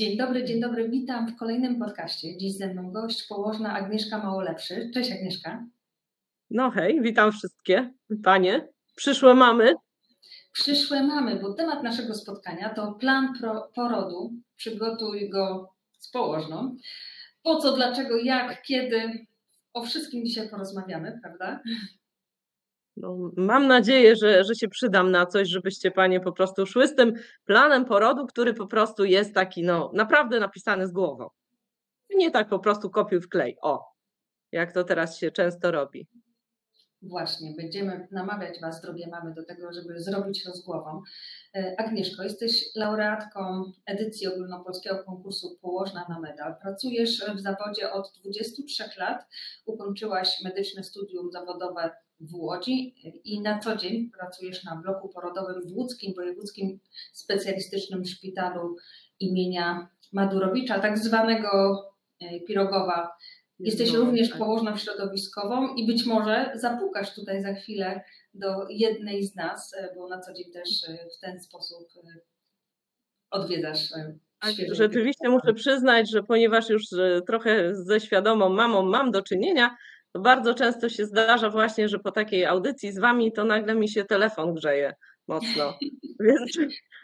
Dzień dobry, dzień dobry, witam w kolejnym podcaście. Dziś ze mną gość, położna Agnieszka Małolepszy. Cześć Agnieszka. No hej, witam wszystkie panie, przyszłe mamy. Przyszłe mamy, bo temat naszego spotkania to plan porodu. Przygotuj go z położną. Po co, dlaczego, jak, kiedy. O wszystkim dzisiaj porozmawiamy, prawda? No, mam nadzieję, że, że się przydam na coś, żebyście panie po prostu szły z tym planem porodu, który po prostu jest taki, no, naprawdę napisany z głową. Nie tak po prostu kopiuj w klej. O, jak to teraz się często robi. Właśnie, będziemy namawiać Was, drogie mamy, do tego, żeby zrobić rozgłową. E, Agnieszko, jesteś laureatką edycji ogólnopolskiego konkursu Położna na medal. Pracujesz w zawodzie od 23 lat, ukończyłaś medyczne studium zawodowe w Łodzi i na co dzień pracujesz na bloku porodowym w Łódzkim Wojewódzkim Specjalistycznym Szpitalu imienia Madurowicza, tak zwanego e, Pirogowa Jesteś również tak. położną środowiskową i być może zapukasz tutaj za chwilę do jednej z nas, e, bo na co dzień też e, w ten sposób e, odwiedzasz. Rzeczywiście muszę przyznać, że ponieważ już trochę ze świadomą mamą mam do czynienia, to bardzo często się zdarza właśnie, że po takiej audycji z wami to nagle mi się telefon grzeje mocno. Więc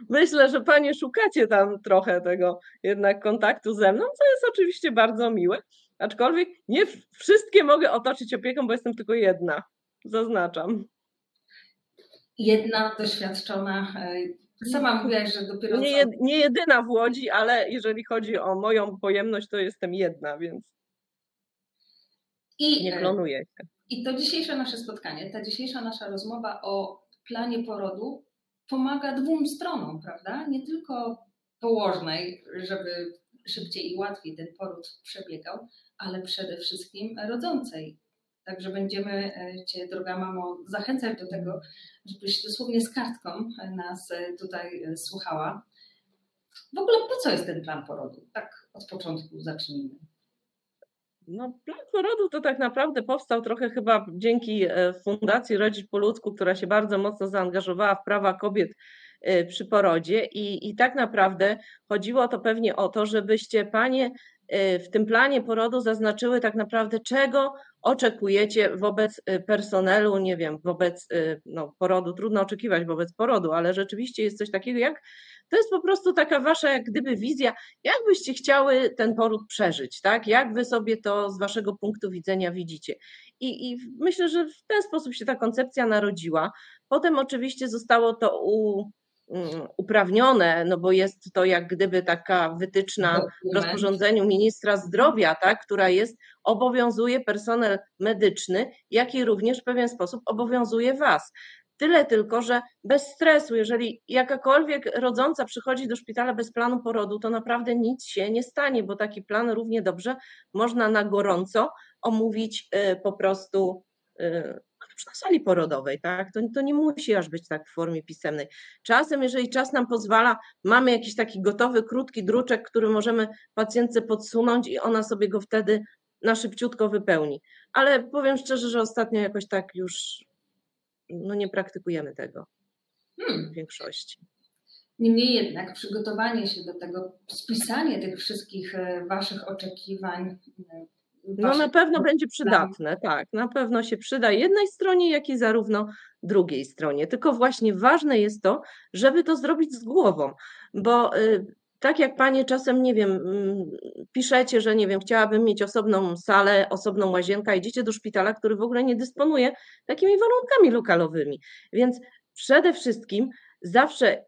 myślę, że panie szukacie tam trochę tego jednak kontaktu ze mną, co jest oczywiście bardzo miłe. Aczkolwiek nie wszystkie mogę otoczyć opieką, bo jestem tylko jedna. Zaznaczam. Jedna doświadczona. E, sama mówiłaś, że dopiero. Nie, jed, nie jedyna w Łodzi, ale jeżeli chodzi o moją pojemność, to jestem jedna, więc. I, nie klonuję się. I to dzisiejsze nasze spotkanie, ta dzisiejsza nasza rozmowa o planie porodu pomaga dwóm stronom, prawda? Nie tylko położnej, żeby szybciej i łatwiej ten poród przebiegał, ale przede wszystkim rodzącej. Także będziemy e, Cię, droga mamo, zachęcać do tego, żebyś dosłownie z kartką nas e, tutaj e, słuchała. W ogóle po co jest ten plan porodu? Tak od początku zacznijmy. No, plan porodu to tak naprawdę powstał trochę chyba dzięki Fundacji Rodzić po ludzku, która się bardzo mocno zaangażowała w prawa kobiet przy porodzie i, i tak naprawdę chodziło to pewnie o to, żebyście panie Y, w tym planie porodu zaznaczyły tak naprawdę, czego oczekujecie wobec y, personelu, nie wiem, wobec y, no, porodu, trudno oczekiwać wobec porodu, ale rzeczywiście jest coś takiego jak, to jest po prostu taka wasza jak gdyby wizja, jak byście chciały ten poród przeżyć, tak? Jak wy sobie to z waszego punktu widzenia widzicie. I, I myślę, że w ten sposób się ta koncepcja narodziła. Potem oczywiście zostało to u, uprawnione, no bo jest to jak gdyby taka wytyczna w rozporządzeniu ministra zdrowia, tak, która jest, obowiązuje personel medyczny, jak i również w pewien sposób obowiązuje Was. Tyle tylko, że bez stresu, jeżeli jakakolwiek rodząca przychodzi do szpitala bez planu porodu, to naprawdę nic się nie stanie, bo taki plan równie dobrze można na gorąco omówić y, po prostu y, już na sali porodowej, tak? To, to nie musi aż być tak w formie pisemnej. Czasem, jeżeli czas nam pozwala, mamy jakiś taki gotowy, krótki druczek, który możemy pacjentce podsunąć i ona sobie go wtedy na szybciutko wypełni. Ale powiem szczerze, że ostatnio jakoś tak już no nie praktykujemy tego hmm. w większości. Niemniej jednak przygotowanie się do tego, spisanie tych wszystkich e, Waszych oczekiwań, e, no na pewno będzie przydatne, tak. Na pewno się przyda jednej stronie, jak i zarówno drugiej stronie. Tylko właśnie ważne jest to, żeby to zrobić z głową, bo y, tak jak panie czasem, nie wiem, mm, piszecie, że nie wiem, chciałabym mieć osobną salę, osobną łazienkę, idziecie do szpitala, który w ogóle nie dysponuje takimi warunkami lokalowymi. Więc przede wszystkim zawsze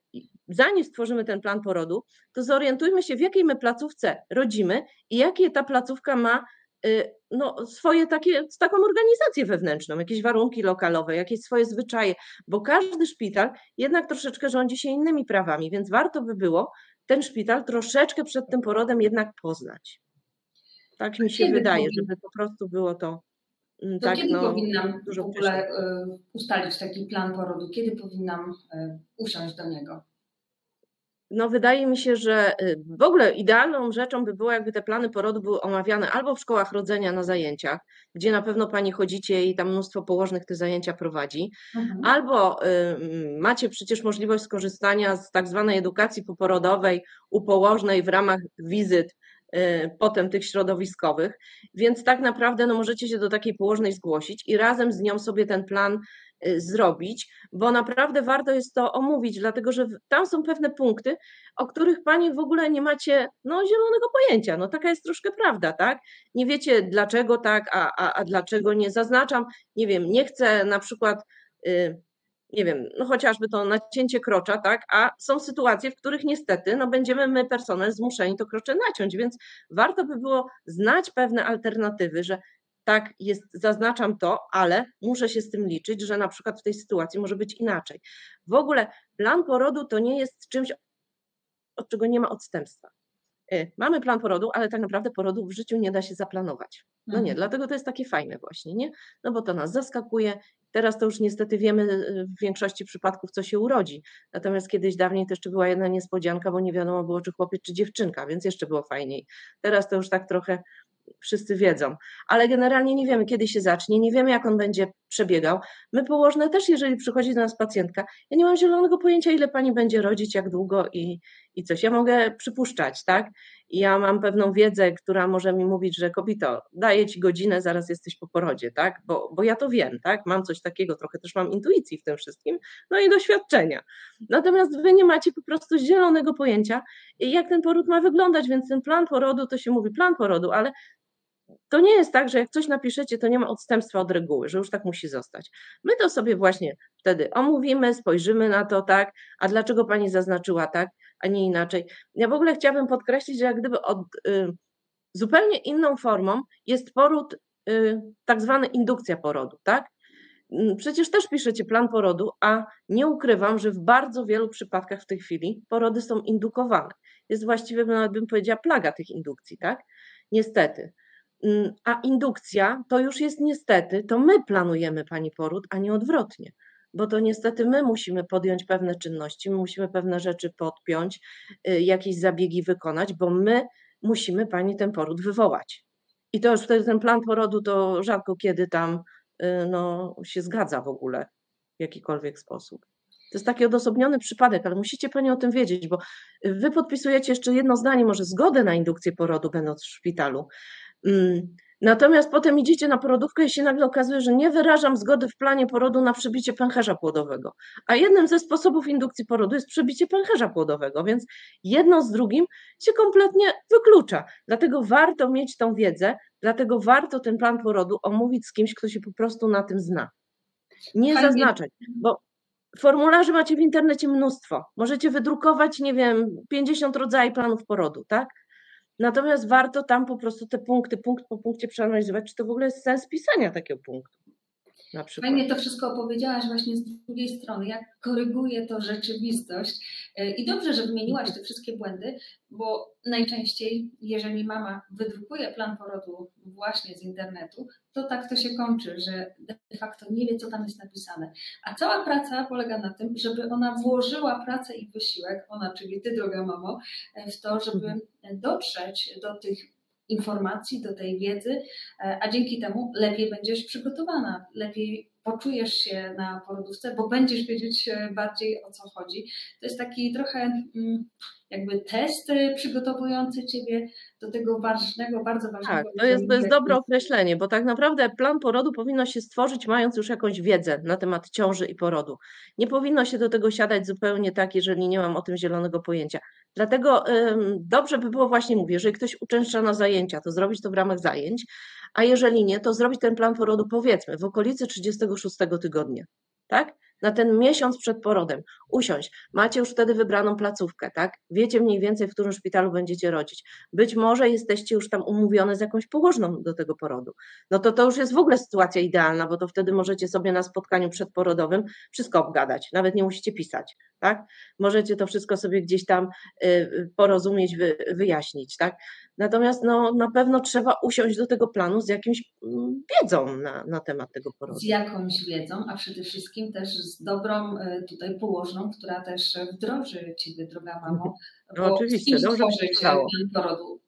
zanim stworzymy ten plan porodu, to zorientujmy się, w jakiej my placówce rodzimy i jakie ta placówka ma no, swoje takie, taką organizację wewnętrzną, jakieś warunki lokalowe, jakieś swoje zwyczaje, bo każdy szpital jednak troszeczkę rządzi się innymi prawami, więc warto by było ten szpital troszeczkę przed tym porodem jednak poznać. Tak mi się kiedy wydaje, żeby po prostu było to. Mm, to tak, kiedy no, powinnam w ogóle y, ustalić taki plan porodu? Kiedy powinnam y, usiąść do niego? No wydaje mi się, że y, w ogóle idealną rzeczą by było, jakby te plany porodu były omawiane albo w szkołach rodzenia na zajęciach, gdzie na pewno pani chodzicie i tam mnóstwo położnych te zajęcia prowadzi, mhm. albo y, macie przecież możliwość skorzystania z tak zwanej edukacji poporodowej u położnej w ramach wizyt y, potem tych środowiskowych, więc tak naprawdę no, możecie się do takiej położnej zgłosić i razem z nią sobie ten plan zrobić, bo naprawdę warto jest to omówić, dlatego że tam są pewne punkty, o których Pani w ogóle nie macie no, zielonego pojęcia. No taka jest troszkę prawda, tak? Nie wiecie dlaczego tak, a, a, a dlaczego nie. Zaznaczam, nie wiem, nie chcę na przykład. Yy, nie wiem, no chociażby to nacięcie krocza, tak, a są sytuacje, w których niestety no będziemy my, personel, zmuszeni to krocze naciąć, więc warto by było znać pewne alternatywy, że tak, jest, zaznaczam to, ale muszę się z tym liczyć, że na przykład w tej sytuacji może być inaczej. W ogóle plan porodu to nie jest czymś, od czego nie ma odstępstwa. Y, mamy plan porodu, ale tak naprawdę porodu w życiu nie da się zaplanować. No nie, mhm. dlatego to jest takie fajne właśnie, nie? No bo to nas zaskakuje. Teraz to już niestety wiemy y, w większości przypadków, co się urodzi. Natomiast kiedyś dawniej to jeszcze była jedna niespodzianka, bo nie wiadomo było, czy chłopiec, czy dziewczynka, więc jeszcze było fajniej. Teraz to już tak trochę wszyscy wiedzą, ale generalnie nie wiemy, kiedy się zacznie, nie wiemy, jak on będzie przebiegał. My położne też, jeżeli przychodzi do nas pacjentka, ja nie mam zielonego pojęcia, ile pani będzie rodzić, jak długo i, i coś. Ja mogę przypuszczać, tak? Ja mam pewną wiedzę, która może mi mówić, że kobito, daję ci godzinę, zaraz jesteś po porodzie, tak? Bo, bo ja to wiem, tak? Mam coś takiego, trochę też mam intuicji w tym wszystkim, no i doświadczenia. Natomiast wy nie macie po prostu zielonego pojęcia, jak ten poród ma wyglądać, więc ten plan porodu, to się mówi plan porodu, ale to nie jest tak, że jak coś napiszecie, to nie ma odstępstwa od reguły, że już tak musi zostać. My to sobie właśnie wtedy omówimy, spojrzymy na to tak, a dlaczego pani zaznaczyła tak, a nie inaczej. Ja w ogóle chciałabym podkreślić, że jak gdyby od, y, zupełnie inną formą jest poród, y, tak zwany indukcja porodu, tak? Mm, przecież też piszecie plan porodu, a nie ukrywam, że w bardzo wielu przypadkach w tej chwili porody są indukowane. Jest właściwie, nawet bym powiedziała, plaga tych indukcji, tak? Niestety. Mm, a indukcja to już jest niestety, to my planujemy pani poród, a nie odwrotnie. Bo to niestety my musimy podjąć pewne czynności, my musimy pewne rzeczy podpiąć, y, jakieś zabiegi wykonać, bo my musimy pani ten poród wywołać. I to już wtedy ten plan porodu to rzadko kiedy tam y, no, się zgadza w ogóle w jakikolwiek sposób. To jest taki odosobniony przypadek, ale musicie Pani o tym wiedzieć, bo Wy podpisujecie jeszcze jedno zdanie, może zgodę na indukcję porodu, będąc w szpitalu, Mm. Natomiast potem idziecie na porodówkę i się nagle okazuje, że nie wyrażam zgody w planie porodu na przebicie pęcherza płodowego. A jednym ze sposobów indukcji porodu jest przebicie pęcherza płodowego, więc jedno z drugim się kompletnie wyklucza. Dlatego warto mieć tą wiedzę, dlatego warto ten plan porodu omówić z kimś, kto się po prostu na tym zna. Nie Fajnie. zaznaczać, bo formularzy macie w internecie mnóstwo. Możecie wydrukować, nie wiem, 50 rodzajów planów porodu, tak? Natomiast warto tam po prostu te punkty, punkt po punkcie przeanalizować, czy to w ogóle jest sens pisania takiego punktu. Na przykład. Fajnie to wszystko opowiedziałaś właśnie z drugiej strony, jak koryguje to rzeczywistość. E, I dobrze, że wymieniłaś te wszystkie błędy, bo najczęściej, jeżeli mama wydrukuje plan porodu właśnie z internetu, to tak to się kończy, że de facto nie wie, co tam jest napisane. A cała praca polega na tym, żeby ona włożyła pracę i wysiłek, ona, czyli ty, droga mamo, e, w to, żeby mhm. dotrzeć do tych informacji, do tej wiedzy, e, a dzięki temu lepiej będziesz przygotowana, lepiej poczujesz się na porodówce, bo będziesz wiedzieć e, bardziej o co chodzi. To jest taki trochę mm, jakby test e, przygotowujący Ciebie do tego ważnego, bardzo ważnego. Tak, to jest, to jest dobre określenie, bo tak naprawdę plan porodu powinno się stworzyć mając już jakąś wiedzę na temat ciąży i porodu. Nie powinno się do tego siadać zupełnie tak, jeżeli nie mam o tym zielonego pojęcia. Dlatego dobrze by było właśnie, mówię, jeżeli ktoś uczęszcza na zajęcia, to zrobić to w ramach zajęć, a jeżeli nie, to zrobić ten plan porodu powiedzmy w okolicy 36 tygodnia, tak? Na ten miesiąc przed porodem usiąść. Macie już wtedy wybraną placówkę, tak? Wiecie mniej więcej, w którym szpitalu będziecie rodzić. Być może jesteście już tam umówione z jakąś położną do tego porodu. No to to już jest w ogóle sytuacja idealna, bo to wtedy możecie sobie na spotkaniu przedporodowym wszystko obgadać. Nawet nie musicie pisać, tak? Możecie to wszystko sobie gdzieś tam y, porozumieć, wyjaśnić, tak? Natomiast no, na pewno trzeba usiąść do tego planu z jakimś mm, wiedzą na, na temat tego porodu. Z jakąś wiedzą, a przede wszystkim też z dobrą e, tutaj położną która też wdroży Ciebie, droga mamo. No, oczywiście, dobrze plan porodu.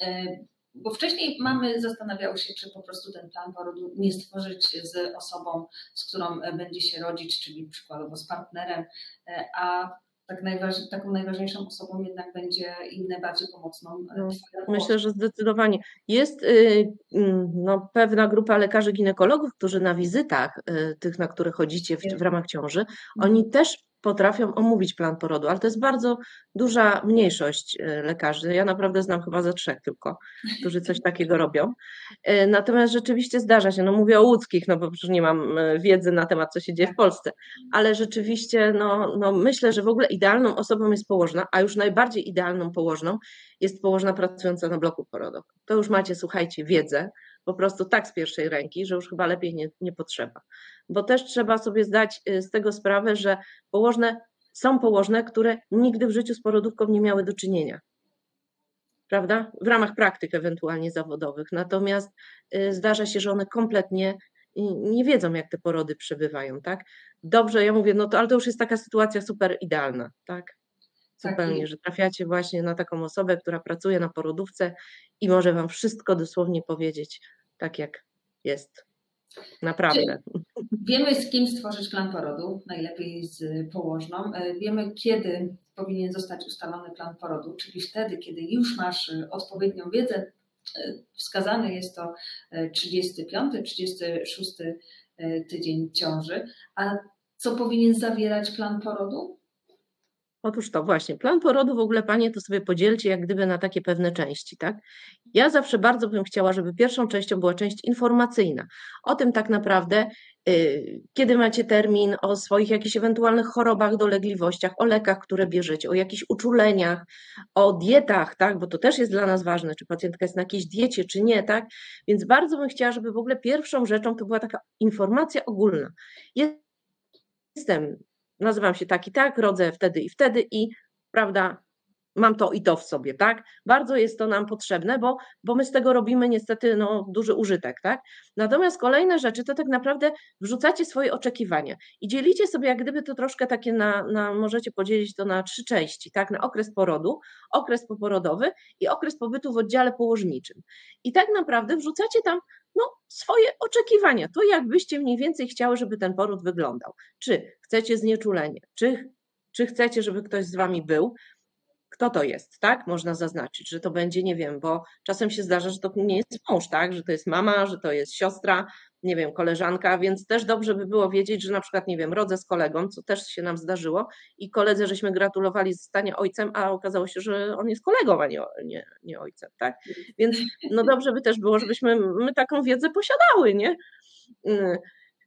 E, bo wcześniej mamy zastanawiały się, czy po prostu ten plan porodu nie stworzyć z osobą, z którą będzie się rodzić, czyli przykładowo z partnerem, e, a tak najważ, taką najważniejszą osobą jednak będzie inne, bardziej pomocną. E, no, myślę, że zdecydowanie. Jest y, mm, no, pewna grupa lekarzy ginekologów, którzy na wizytach, y, tych, na które chodzicie w, w ramach ciąży, oni mhm. też potrafią omówić plan porodu, ale to jest bardzo duża mniejszość e, lekarzy. Ja naprawdę znam chyba ze trzech tylko, którzy coś takiego robią. E, natomiast rzeczywiście zdarza się, no mówię o łódzkich, no bo przecież nie mam e, wiedzy na temat, co się dzieje w Polsce, ale rzeczywiście no, no myślę, że w ogóle idealną osobą jest położna, a już najbardziej idealną położną jest położna pracująca na bloku porodowym. To już macie, słuchajcie, wiedzę, po prostu tak z pierwszej ręki, że już chyba lepiej nie, nie potrzeba. Bo też trzeba sobie zdać y, z tego sprawę, że położne są położne, które nigdy w życiu z porodówką nie miały do czynienia. Prawda? W ramach praktyk ewentualnie zawodowych. Natomiast y, zdarza się, że one kompletnie nie wiedzą, jak te porody przebywają, tak? Dobrze, ja mówię, no to, ale to już jest taka sytuacja super idealna, tak? tak Zupełnie, że trafiacie właśnie na taką osobę, która pracuje na porodówce i może Wam wszystko dosłownie powiedzieć, tak jak jest. Naprawdę. Wiemy, z kim stworzyć plan porodu, najlepiej z położną. E, wiemy, kiedy powinien zostać ustalony plan porodu, czyli wtedy, kiedy już masz e, odpowiednią wiedzę. E, wskazany jest to 35, 36 tydzień ciąży. A co powinien zawierać plan porodu? Otóż to właśnie, plan porodu w ogóle Panie to sobie podzielcie jak gdyby na takie pewne części, tak? Ja zawsze bardzo bym chciała, żeby pierwszą częścią była część informacyjna. O tym tak naprawdę, yy, kiedy macie termin, o swoich jakichś ewentualnych chorobach, dolegliwościach, o lekach, które bierzecie, o jakichś uczuleniach, o dietach, tak? Bo to też jest dla nas ważne, czy pacjentka jest na jakiejś diecie, czy nie, tak? Więc bardzo bym chciała, żeby w ogóle pierwszą rzeczą to była taka informacja ogólna. Jestem nazywam się tak i tak, rodzę wtedy i wtedy i prawda, mam to i to w sobie, tak? Bardzo jest to nam potrzebne, bo, bo my z tego robimy niestety no, duży użytek, tak? Natomiast kolejne rzeczy to tak naprawdę wrzucacie swoje oczekiwania i dzielicie sobie jak gdyby to troszkę takie na, na możecie podzielić to na trzy części, tak? Na okres porodu, okres poporodowy i okres pobytu w oddziale położniczym. I tak naprawdę wrzucacie tam no, swoje oczekiwania, to jakbyście mniej więcej chciały, żeby ten poród wyglądał. Czy chcecie znieczulenie, czy, czy chcecie, żeby ktoś z wami był, kto to jest, tak? Można zaznaczyć, że to będzie, nie wiem, bo czasem się zdarza, że to nie jest mąż, tak? Że to jest mama, że to jest siostra, nie wiem, koleżanka, więc też dobrze by było wiedzieć, że na przykład, nie wiem, rodzę z kolegą, co też się nam zdarzyło i koledze żeśmy gratulowali zostania ojcem, a okazało się, że on jest kolegą, a nie, nie, nie ojcem, tak? Więc no dobrze by też było, żebyśmy my taką wiedzę posiadały, nie?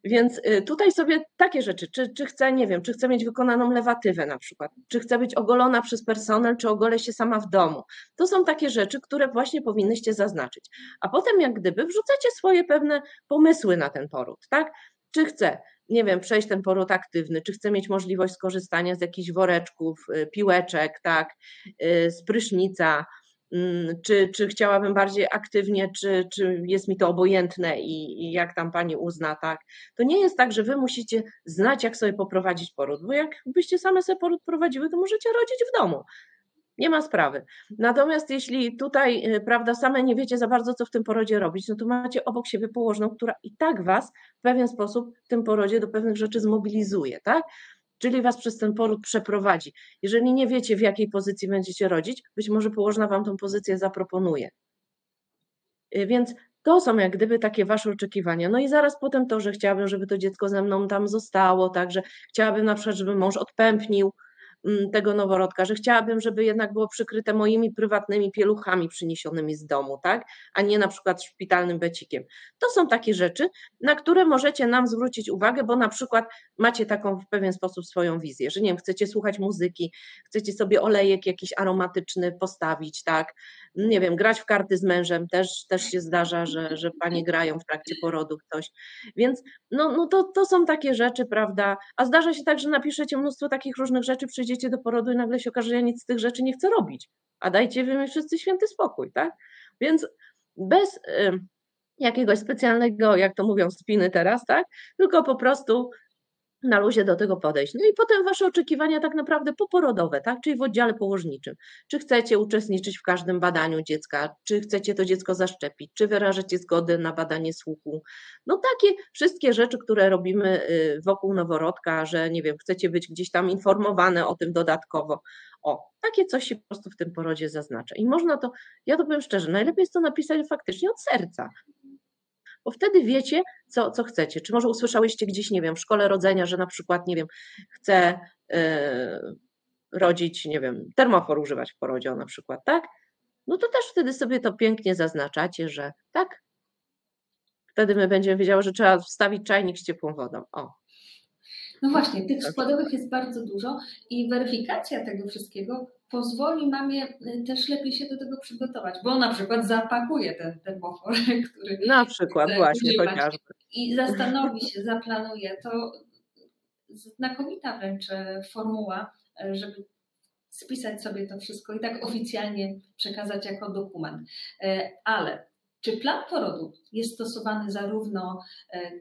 Więc y, tutaj sobie takie rzeczy, czy, czy chcę, nie wiem, czy chcę mieć wykonaną lewatywę na przykład, czy chcę być ogolona przez personel, czy ogolę się sama w domu. To są takie rzeczy, które właśnie powinnyście zaznaczyć. A potem jak gdyby wrzucacie swoje pewne pomysły na ten poród, tak? Czy chcę, nie wiem, przejść ten poród aktywny, czy chcę mieć możliwość skorzystania z jakichś woreczków, y, piłeczek, tak, y, z prysznica, czy, czy chciałabym bardziej aktywnie, czy, czy jest mi to obojętne i, i, jak tam pani uzna, tak. To nie jest tak, że wy musicie znać, jak sobie poprowadzić poród, bo jakbyście same sobie poród prowadziły, to możecie rodzić w domu. Nie ma sprawy. Natomiast jeśli tutaj, y, prawda, same nie wiecie za bardzo, co w tym porodzie robić, no to macie obok siebie położną, która i tak was w pewien sposób w tym porodzie do pewnych rzeczy zmobilizuje, tak? Czyli Was przez ten poród przeprowadzi. Jeżeli nie wiecie, w jakiej pozycji będziecie rodzić, być może położna Wam tą pozycję zaproponuje. Y, więc to są jak gdyby takie Wasze oczekiwania. No i zaraz potem to, że chciałabym, żeby to dziecko ze mną tam zostało, także chciałabym na przykład, żeby mąż odpępnił, tego noworodka, że chciałabym, żeby jednak było przykryte moimi prywatnymi pieluchami przyniesionymi z domu, tak, a nie na przykład szpitalnym becikiem. To są takie rzeczy, na które możecie nam zwrócić uwagę, bo na przykład macie taką w pewien sposób swoją wizję, że nie wiem, chcecie słuchać muzyki, chcecie sobie olejek jakiś aromatyczny postawić, tak, nie wiem, grać w karty z mężem, też, też się zdarza, że, że panie grają w trakcie porodów coś, więc no, no to, to są takie rzeczy, prawda, a zdarza się tak, że napiszecie mnóstwo takich różnych rzeczy, przyjdziecie do porodu i nagle się okaże, że ja nic z tych rzeczy nie chcę robić, a dajcie wy mi wszyscy święty spokój, tak, więc bez y, jakiegoś specjalnego, jak to mówią, spiny teraz, tak, tylko po prostu na luzie do tego podejść. No i potem wasze oczekiwania tak naprawdę poporodowe, tak? Czyli w oddziale położniczym. Czy chcecie uczestniczyć w każdym badaniu dziecka, czy chcecie to dziecko zaszczepić, czy wyrażacie zgodę na badanie słuchu. No takie wszystkie rzeczy, które robimy y, wokół noworodka, że nie wiem, chcecie być gdzieś tam informowane o tym dodatkowo. O, takie coś się po prostu w tym porodzie zaznacza. I można to, ja to powiem szczerze, najlepiej jest to napisać faktycznie od serca bo wtedy wiecie, co, co chcecie. Czy może usłyszałyście gdzieś, nie wiem, w szkole rodzenia, że na przykład, nie wiem, chcę yy, rodzić, nie wiem, termofor używać w porodzie na przykład, tak? No to też wtedy sobie to pięknie zaznaczacie, że tak. Wtedy my będziemy wiedziały, że trzeba wstawić czajnik z ciepłą wodą. O, no właśnie, tych składowych jest bardzo dużo i weryfikacja tego wszystkiego pozwoli mamie y, też lepiej się do tego przygotować, bo na przykład zapakuje ten termofor, który. Na przykład, właśnie, chociażby. I zastanowi się, zaplanuje. To znakomita wręcz e, formuła, e, żeby spisać sobie to wszystko i tak oficjalnie przekazać jako dokument. E, ale czy plan porodu jest stosowany zarówno,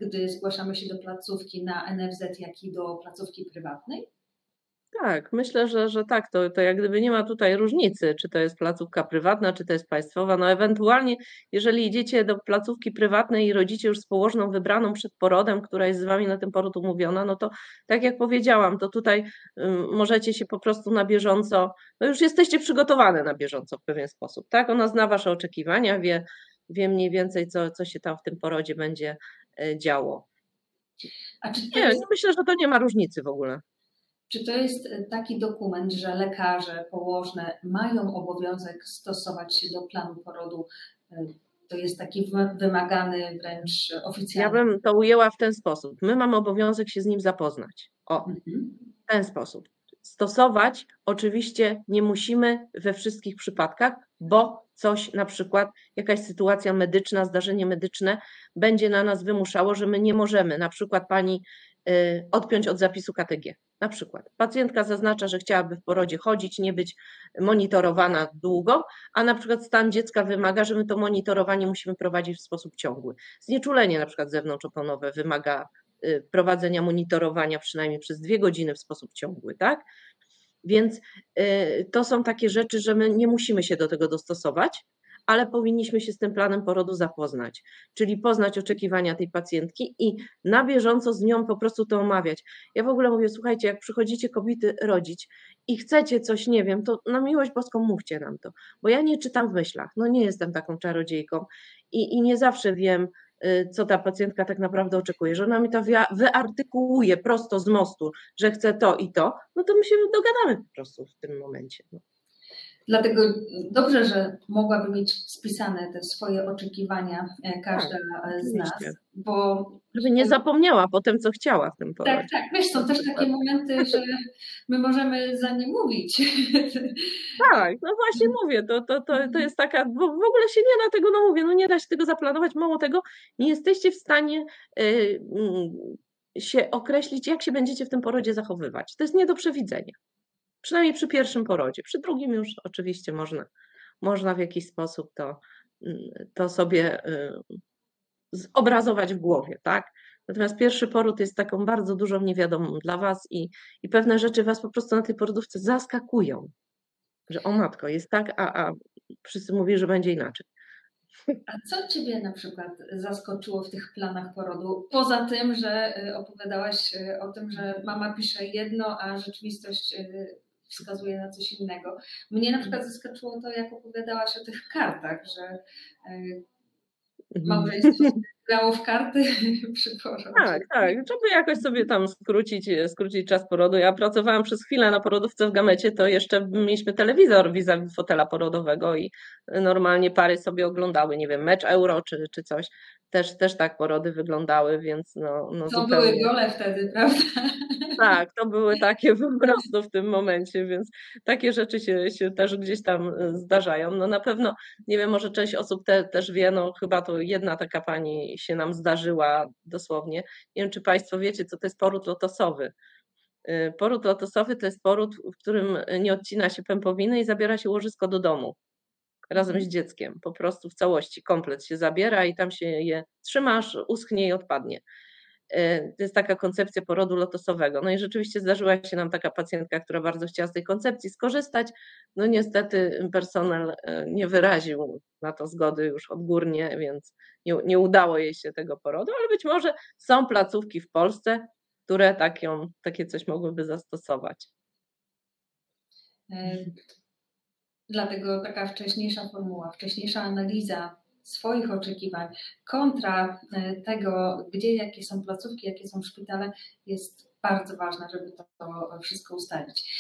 gdy zgłaszamy się do placówki na NFZ, jak i do placówki prywatnej? Tak, myślę, że, że tak, to, to jak gdyby nie ma tutaj różnicy, czy to jest placówka prywatna, czy to jest państwowa. No ewentualnie, jeżeli idziecie do placówki prywatnej i rodzicie już z położną wybraną przed porodem, która jest z wami na ten poród umówiona, no to tak jak powiedziałam, to tutaj um, możecie się po prostu na bieżąco, no już jesteście przygotowane na bieżąco w pewien sposób, tak? Ona zna wasze oczekiwania, wie, wie mniej więcej, co, co się tam w tym porodzie będzie e, działo. A czy nie, jest... myślę, że to nie ma różnicy w ogóle. Czy to jest e, taki dokument, że lekarze, położne mają obowiązek stosować się do planu porodu? E, to jest taki wymagany wręcz oficjalny. Ja bym to ujęła w ten sposób. My mamy obowiązek się z nim zapoznać. O, mhm. w ten sposób. Stosować oczywiście nie musimy we wszystkich przypadkach, bo coś, na przykład jakaś sytuacja medyczna, zdarzenie medyczne będzie na nas wymuszało, że my nie możemy, na przykład pani y, odpiąć od zapisu KTG. Na przykład pacjentka zaznacza, że chciałaby w porodzie chodzić, nie być monitorowana długo, a na przykład stan dziecka wymaga, że my to monitorowanie musimy prowadzić w sposób ciągły. Znieczulenie na przykład zewnątrzoponowe wymaga y, prowadzenia monitorowania przynajmniej przez dwie godziny w sposób ciągły, tak? Więc y, to są takie rzeczy, że my nie musimy się do tego dostosować, ale powinniśmy się z tym planem porodu zapoznać, czyli poznać oczekiwania tej pacjentki i na bieżąco z nią po prostu to omawiać. Ja w ogóle mówię, słuchajcie, jak przychodzicie kobiety rodzić i chcecie coś, nie wiem, to na miłość boską mówcie nam to, bo ja nie czytam w myślach, no nie jestem taką czarodziejką i, i nie zawsze wiem, y, co ta pacjentka tak naprawdę oczekuje, że ona mi to wyartykułuje prosto z mostu, że chce to i to, no to my się dogadamy po prostu w tym momencie. No. Dlatego dobrze, że mogłaby mieć spisane te swoje oczekiwania e, każda tak, z nas, bo... Żeby nie zapomniała potem, co chciała w tym porodzie. Tak, tak. Wiesz, są też takie momenty, że my możemy za nie mówić. Tak, no właśnie mówię, to, to, to, to jest taka, bo w ogóle się nie da tego, no mówię, no nie da się tego zaplanować, mało tego, nie jesteście w stanie y, y, się określić, jak się będziecie w tym porodzie zachowywać. To jest nie do przewidzenia. Przynajmniej przy pierwszym porodzie. Przy drugim już oczywiście można, można w jakiś sposób to, mm, to sobie y, zobrazować w głowie, tak? Natomiast pierwszy poród jest taką bardzo dużą niewiadomą dla Was i, i pewne rzeczy Was po prostu na tej porodówce zaskakują. Że o matko, jest tak, a, a wszyscy mówią, że będzie inaczej. A co Ciebie na przykład zaskoczyło w tych planach porodu? Poza tym, że y, opowiadałaś y, o tym, że mama pisze jedno, a rzeczywistość wskazuje na coś innego. Mnie na przykład zaskoczyło to, jak opowiadałaś o tych kartach, że e, mhm. małżeństwo grało w karty przy porodzie. Tak, tak, żeby jakoś sobie tam skrócić, skrócić czas porodu. Ja pracowałam przez chwilę na porodówce w Gamecie, to jeszcze mieliśmy telewizor vis fotela porodowego i normalnie pary sobie oglądały, nie wiem, mecz euro czy, czy coś. Też, też tak porody wyglądały, więc no, no to zupełnie... były gole wtedy, prawda? Tak, to były takie po prostu w tym momencie, więc takie rzeczy się, się też gdzieś tam zdarzają. No na pewno, nie wiem, może część osób te, też wie, no chyba to jedna taka pani się nam zdarzyła dosłownie. Nie wiem, czy Państwo wiecie, co to jest poród lotosowy. E, poród lotosowy to jest poród, w którym nie odcina się pępowiny i zabiera się łożysko do domu razem z dzieckiem. Po prostu w całości komplet się zabiera i tam się je trzymasz, uschnie i odpadnie. To jest taka koncepcja porodu lotosowego. No i rzeczywiście zdarzyła się nam taka pacjentka, która bardzo chciała z tej koncepcji skorzystać. No niestety personel nie wyraził na to zgody już odgórnie, więc nie, nie udało jej się tego porodu, ale być może są placówki w Polsce, które taką, takie coś mogłyby zastosować. E, dlatego taka wcześniejsza formuła, wcześniejsza analiza swoich oczekiwań kontra e, tego, gdzie jakie są placówki, jakie są szpitale, jest bardzo ważna, żeby to wszystko ustalić.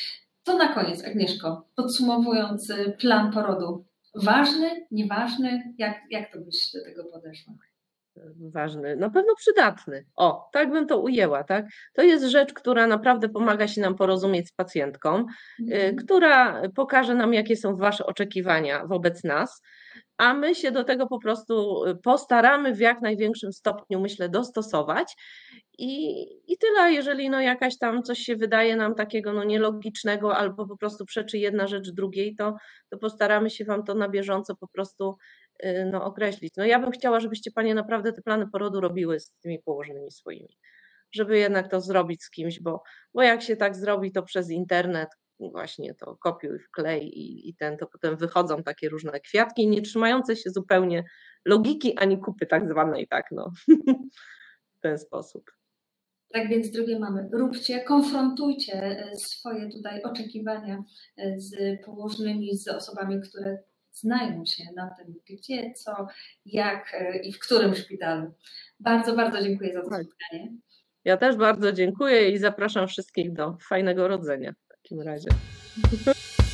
To na koniec, Agnieszko, podsumowując e, plan porodu. Ważny, nieważny? Jak, jak to byś do tego podeszła? Ważny, na pewno przydatny. O, tak bym to ujęła, tak? To jest rzecz, która naprawdę pomaga się nam porozumieć z pacjentką, y, mhm. która pokaże nam, jakie są Wasze oczekiwania wobec nas, a my się do tego po prostu y, postaramy w jak największym stopniu, myślę, dostosować. I, i tyle, jeżeli no jakaś tam coś się wydaje nam takiego no nielogicznego albo po prostu przeczy jedna rzecz drugiej, to, to postaramy się Wam to na bieżąco po prostu no, określić. No ja bym chciała, żebyście Panie naprawdę te plany porodu robiły z tymi położonymi swoimi, żeby jednak to zrobić z kimś, bo, bo jak się tak zrobi, to przez internet właśnie to kopiuj, wklej i, i ten, to potem wychodzą takie różne kwiatki, nie trzymające się zupełnie logiki ani kupy tak zwanej, tak no, w ten sposób. Tak więc drugie mamy, róbcie, konfrontujcie e, swoje tutaj oczekiwania e, z położnymi, z osobami, które znają się na tym, gdzie, co, jak e, i w którym szpitalu. Bardzo, bardzo dziękuję za to tak. spotkanie. Ja też bardzo dziękuję i zapraszam wszystkich do fajnego rodzenia w takim razie.